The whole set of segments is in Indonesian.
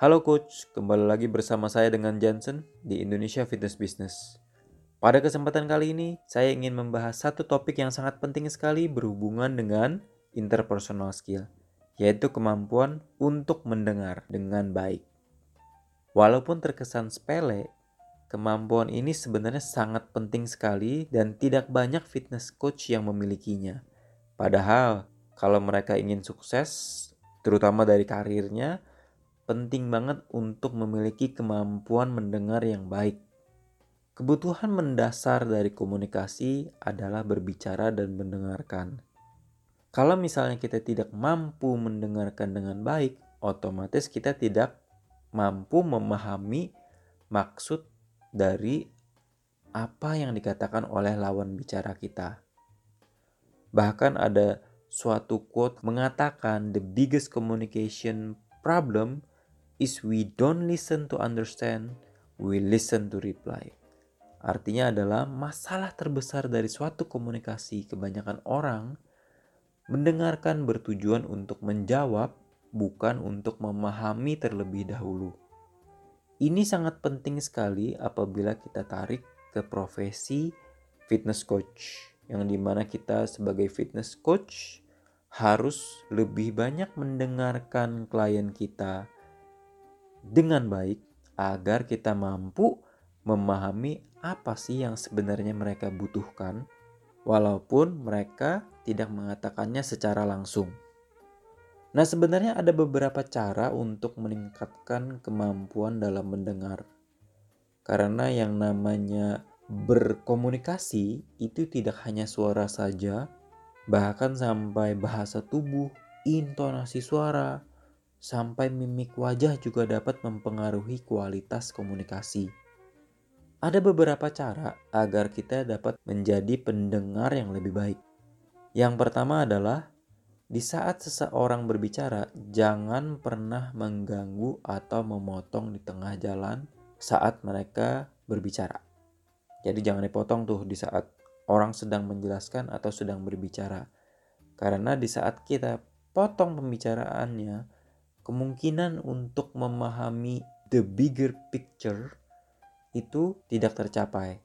Halo coach, kembali lagi bersama saya dengan Johnson di Indonesia Fitness Business. Pada kesempatan kali ini, saya ingin membahas satu topik yang sangat penting sekali berhubungan dengan interpersonal skill, yaitu kemampuan untuk mendengar dengan baik. Walaupun terkesan sepele, kemampuan ini sebenarnya sangat penting sekali dan tidak banyak fitness coach yang memilikinya. Padahal, kalau mereka ingin sukses, terutama dari karirnya, penting banget untuk memiliki kemampuan mendengar yang baik. Kebutuhan mendasar dari komunikasi adalah berbicara dan mendengarkan. Kalau misalnya kita tidak mampu mendengarkan dengan baik, otomatis kita tidak mampu memahami maksud dari apa yang dikatakan oleh lawan bicara kita. Bahkan ada suatu quote mengatakan the biggest communication problem is we don't listen to understand, we listen to reply. Artinya adalah masalah terbesar dari suatu komunikasi kebanyakan orang mendengarkan bertujuan untuk menjawab bukan untuk memahami terlebih dahulu. Ini sangat penting sekali apabila kita tarik ke profesi fitness coach yang di mana kita sebagai fitness coach harus lebih banyak mendengarkan klien kita, dengan baik agar kita mampu memahami apa sih yang sebenarnya mereka butuhkan walaupun mereka tidak mengatakannya secara langsung. Nah, sebenarnya ada beberapa cara untuk meningkatkan kemampuan dalam mendengar. Karena yang namanya berkomunikasi itu tidak hanya suara saja, bahkan sampai bahasa tubuh, intonasi suara, sampai mimik wajah juga dapat mempengaruhi kualitas komunikasi. Ada beberapa cara agar kita dapat menjadi pendengar yang lebih baik. Yang pertama adalah di saat seseorang berbicara, jangan pernah mengganggu atau memotong di tengah jalan saat mereka berbicara. Jadi jangan dipotong tuh di saat orang sedang menjelaskan atau sedang berbicara. Karena di saat kita potong pembicaraannya, kemungkinan untuk memahami the bigger picture itu tidak tercapai.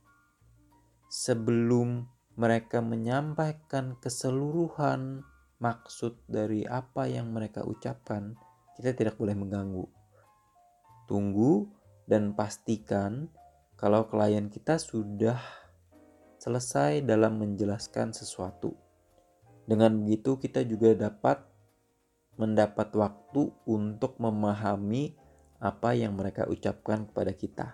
Sebelum mereka menyampaikan keseluruhan maksud dari apa yang mereka ucapkan, kita tidak boleh mengganggu. Tunggu dan pastikan kalau klien kita sudah selesai dalam menjelaskan sesuatu. Dengan begitu, kita juga dapat mendapat waktu untuk memahami apa yang mereka ucapkan kepada kita.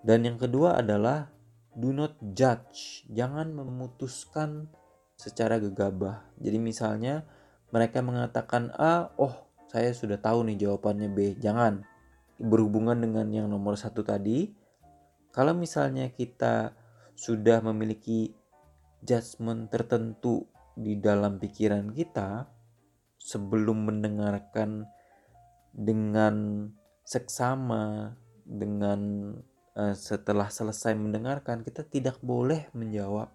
Dan yang kedua adalah do not judge, jangan memutuskan secara gegabah. Jadi misalnya mereka mengatakan A, oh saya sudah tahu nih jawabannya B. Jangan berhubungan dengan yang nomor satu tadi. Kalau misalnya kita sudah memiliki judgement tertentu di dalam pikiran kita, sebelum mendengarkan dengan seksama dengan uh, setelah selesai mendengarkan kita tidak boleh menjawab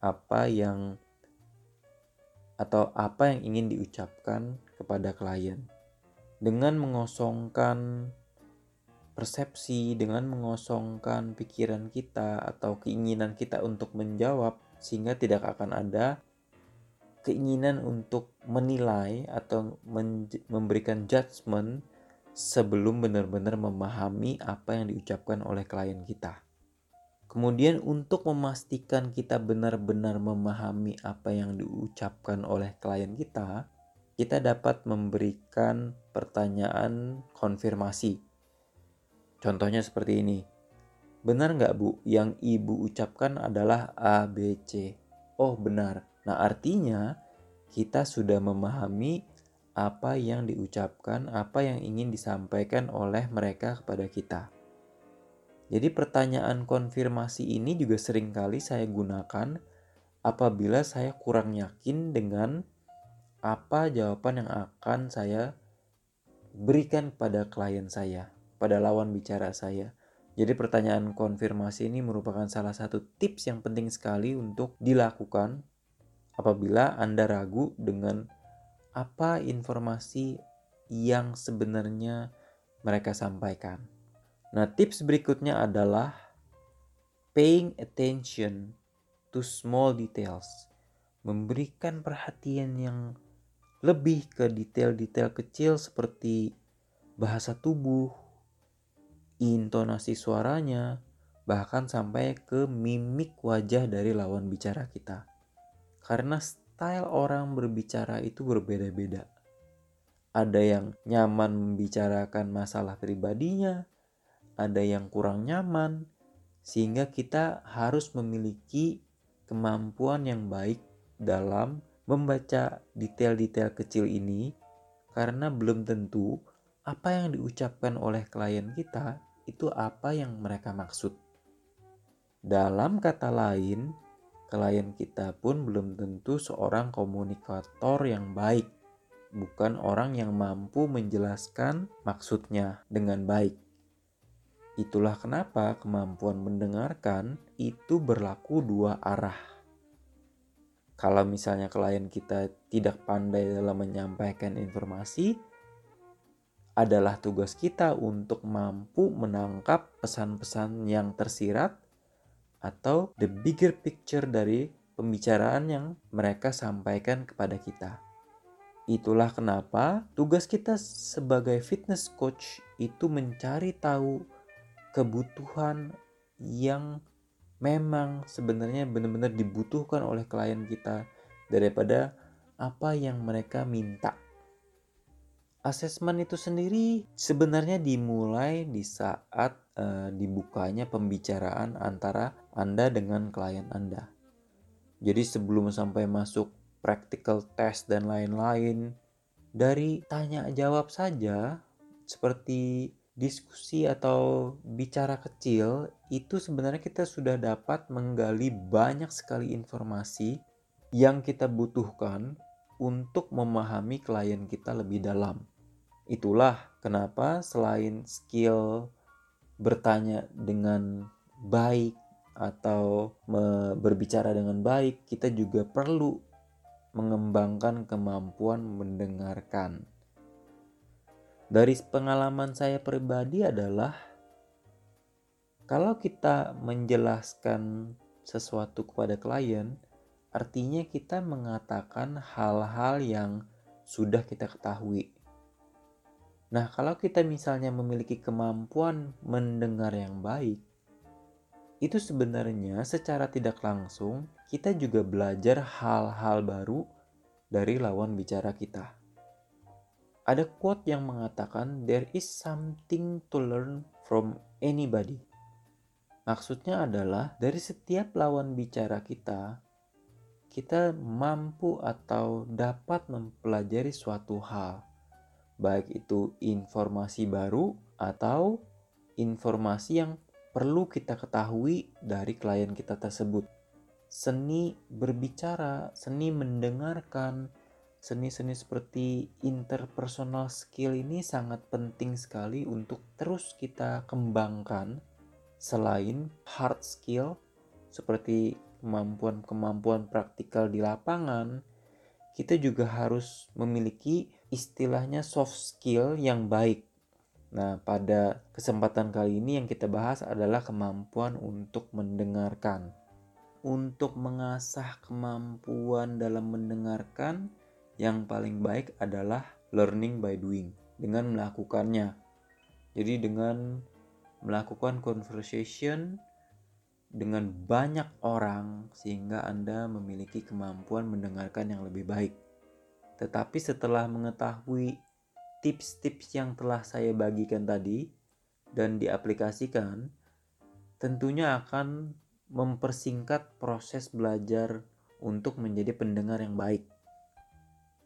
apa yang atau apa yang ingin diucapkan kepada klien. Dengan mengosongkan persepsi dengan mengosongkan pikiran kita atau keinginan kita untuk menjawab sehingga tidak akan ada keinginan untuk menilai atau memberikan judgement sebelum benar-benar memahami apa yang diucapkan oleh klien kita. Kemudian untuk memastikan kita benar-benar memahami apa yang diucapkan oleh klien kita, kita dapat memberikan pertanyaan konfirmasi. Contohnya seperti ini. Benar nggak bu, yang ibu ucapkan adalah A, B, C? Oh benar. Nah, artinya kita sudah memahami apa yang diucapkan, apa yang ingin disampaikan oleh mereka kepada kita. Jadi pertanyaan konfirmasi ini juga sering kali saya gunakan apabila saya kurang yakin dengan apa jawaban yang akan saya berikan pada klien saya, pada lawan bicara saya. Jadi pertanyaan konfirmasi ini merupakan salah satu tips yang penting sekali untuk dilakukan apabila Anda ragu dengan apa informasi yang sebenarnya mereka sampaikan. Nah, tips berikutnya adalah paying attention to small details. Memberikan perhatian yang lebih ke detail-detail kecil seperti bahasa tubuh, intonasi suaranya, bahkan sampai ke mimik wajah dari lawan bicara kita. Karena style orang berbicara itu berbeda-beda. Ada yang nyaman membicarakan masalah pribadinya, ada yang kurang nyaman, sehingga kita harus memiliki kemampuan yang baik dalam membaca detail-detail kecil ini, karena belum tentu apa yang diucapkan oleh klien kita itu apa yang mereka maksud. Dalam kata lain, klien kita pun belum tentu seorang komunikator yang baik bukan orang yang mampu menjelaskan maksudnya dengan baik. Itulah kenapa kemampuan mendengarkan itu berlaku dua arah. Kalau misalnya klien kita tidak pandai dalam menyampaikan informasi, adalah tugas kita untuk mampu menangkap pesan-pesan yang tersirat atau the bigger picture dari pembicaraan yang mereka sampaikan kepada kita. Itulah kenapa tugas kita sebagai fitness coach itu mencari tahu kebutuhan yang memang sebenarnya benar-benar dibutuhkan oleh klien kita daripada apa yang mereka minta. Asesmen itu sendiri sebenarnya dimulai di saat uh, dibukanya pembicaraan antara Anda dengan klien Anda. Jadi sebelum sampai masuk practical test dan lain-lain. Dari tanya jawab saja seperti diskusi atau bicara kecil itu sebenarnya kita sudah dapat menggali banyak sekali informasi yang kita butuhkan untuk memahami klien kita lebih dalam. Itulah kenapa selain skill bertanya dengan baik atau berbicara dengan baik, kita juga perlu mengembangkan kemampuan mendengarkan. Dari pengalaman saya pribadi adalah kalau kita menjelaskan sesuatu kepada klien, artinya kita mengatakan hal-hal yang sudah kita ketahui. Nah, kalau kita misalnya memiliki kemampuan mendengar yang baik, itu sebenarnya secara tidak langsung kita juga belajar hal-hal baru dari lawan bicara kita. Ada quote yang mengatakan there is something to learn from anybody. Maksudnya adalah dari setiap lawan bicara kita, kita mampu atau dapat mempelajari suatu hal, baik itu informasi baru atau informasi yang perlu kita ketahui dari klien kita tersebut. Seni berbicara, seni mendengarkan, seni-seni seperti interpersonal skill ini sangat penting sekali untuk terus kita kembangkan selain hard skill seperti kemampuan-kemampuan praktikal di lapangan, kita juga harus memiliki istilahnya soft skill yang baik Nah, pada kesempatan kali ini yang kita bahas adalah kemampuan untuk mendengarkan. Untuk mengasah kemampuan dalam mendengarkan, yang paling baik adalah learning by doing, dengan melakukannya. Jadi dengan melakukan conversation dengan banyak orang sehingga Anda memiliki kemampuan mendengarkan yang lebih baik. Tetapi setelah mengetahui tips-tips yang telah saya bagikan tadi dan diaplikasikan tentunya akan mempersingkat proses belajar untuk menjadi pendengar yang baik.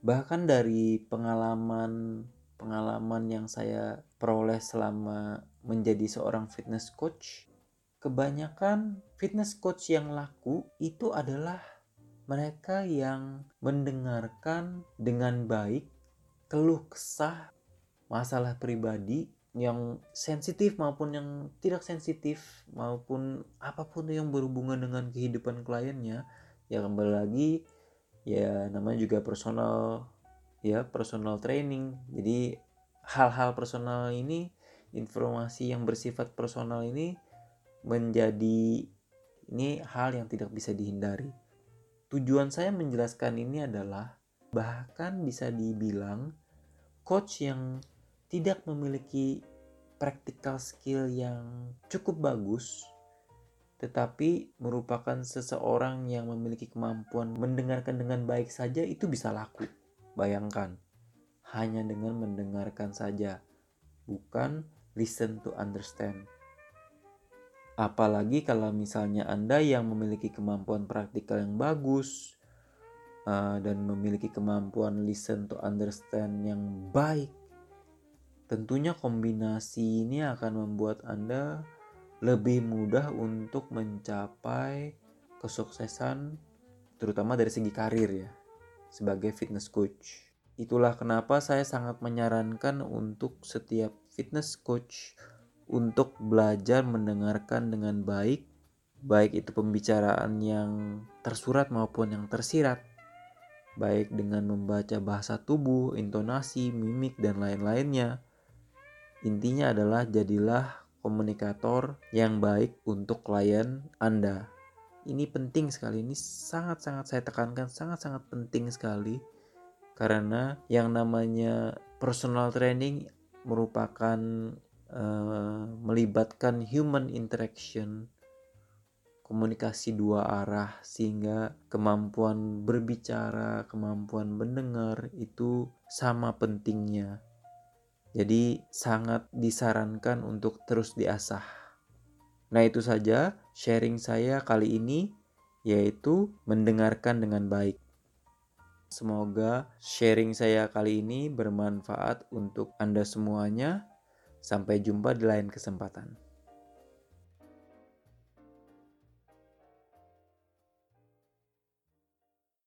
Bahkan dari pengalaman pengalaman yang saya peroleh selama menjadi seorang fitness coach, kebanyakan fitness coach yang laku itu adalah mereka yang mendengarkan dengan baik keluh kesah masalah pribadi yang sensitif maupun yang tidak sensitif maupun apa pun yang berhubungan dengan kehidupan kliennya ya kembali lagi ya namanya juga personal ya personal training jadi hal-hal personal ini informasi yang bersifat personal ini menjadi ini hal yang tidak bisa dihindari. Tujuan saya menjelaskan ini adalah bahkan bisa dibilang coach yang tidak memiliki practical skill yang cukup bagus tetapi merupakan seseorang yang memiliki kemampuan mendengarkan dengan baik saja itu bisa laku. Bayangkan, hanya dengan mendengarkan saja, bukan listen to understand. Apalagi kalau misalnya Anda yang memiliki kemampuan praktikal yang bagus uh, dan memiliki kemampuan listen to understand yang baik, tentunya kombinasi ini akan membuat Anda lebih mudah untuk mencapai kesuksesan terutama dari segi karir ya sebagai fitness coach. Itulah kenapa saya sangat menyarankan untuk setiap fitness coach untuk belajar mendengarkan dengan baik, baik itu pembicaraan yang tersurat maupun yang tersirat, baik dengan membaca bahasa tubuh, intonasi, mimik, dan lain-lainnya. Intinya adalah jadilah komunikator yang baik untuk klien Anda. Ini penting sekali, ini sangat-sangat saya tekankan, sangat-sangat penting sekali karena yang namanya personal training merupakan uh, melibatkan human interaction, komunikasi dua arah sehingga kemampuan berbicara, kemampuan mendengar itu sama pentingnya jadi sangat disarankan untuk terus diasah. Nah itu saja sharing saya kali ini yaitu mendengarkan dengan baik. Semoga sharing saya kali ini bermanfaat untuk Anda semuanya. Sampai jumpa di lain kesempatan.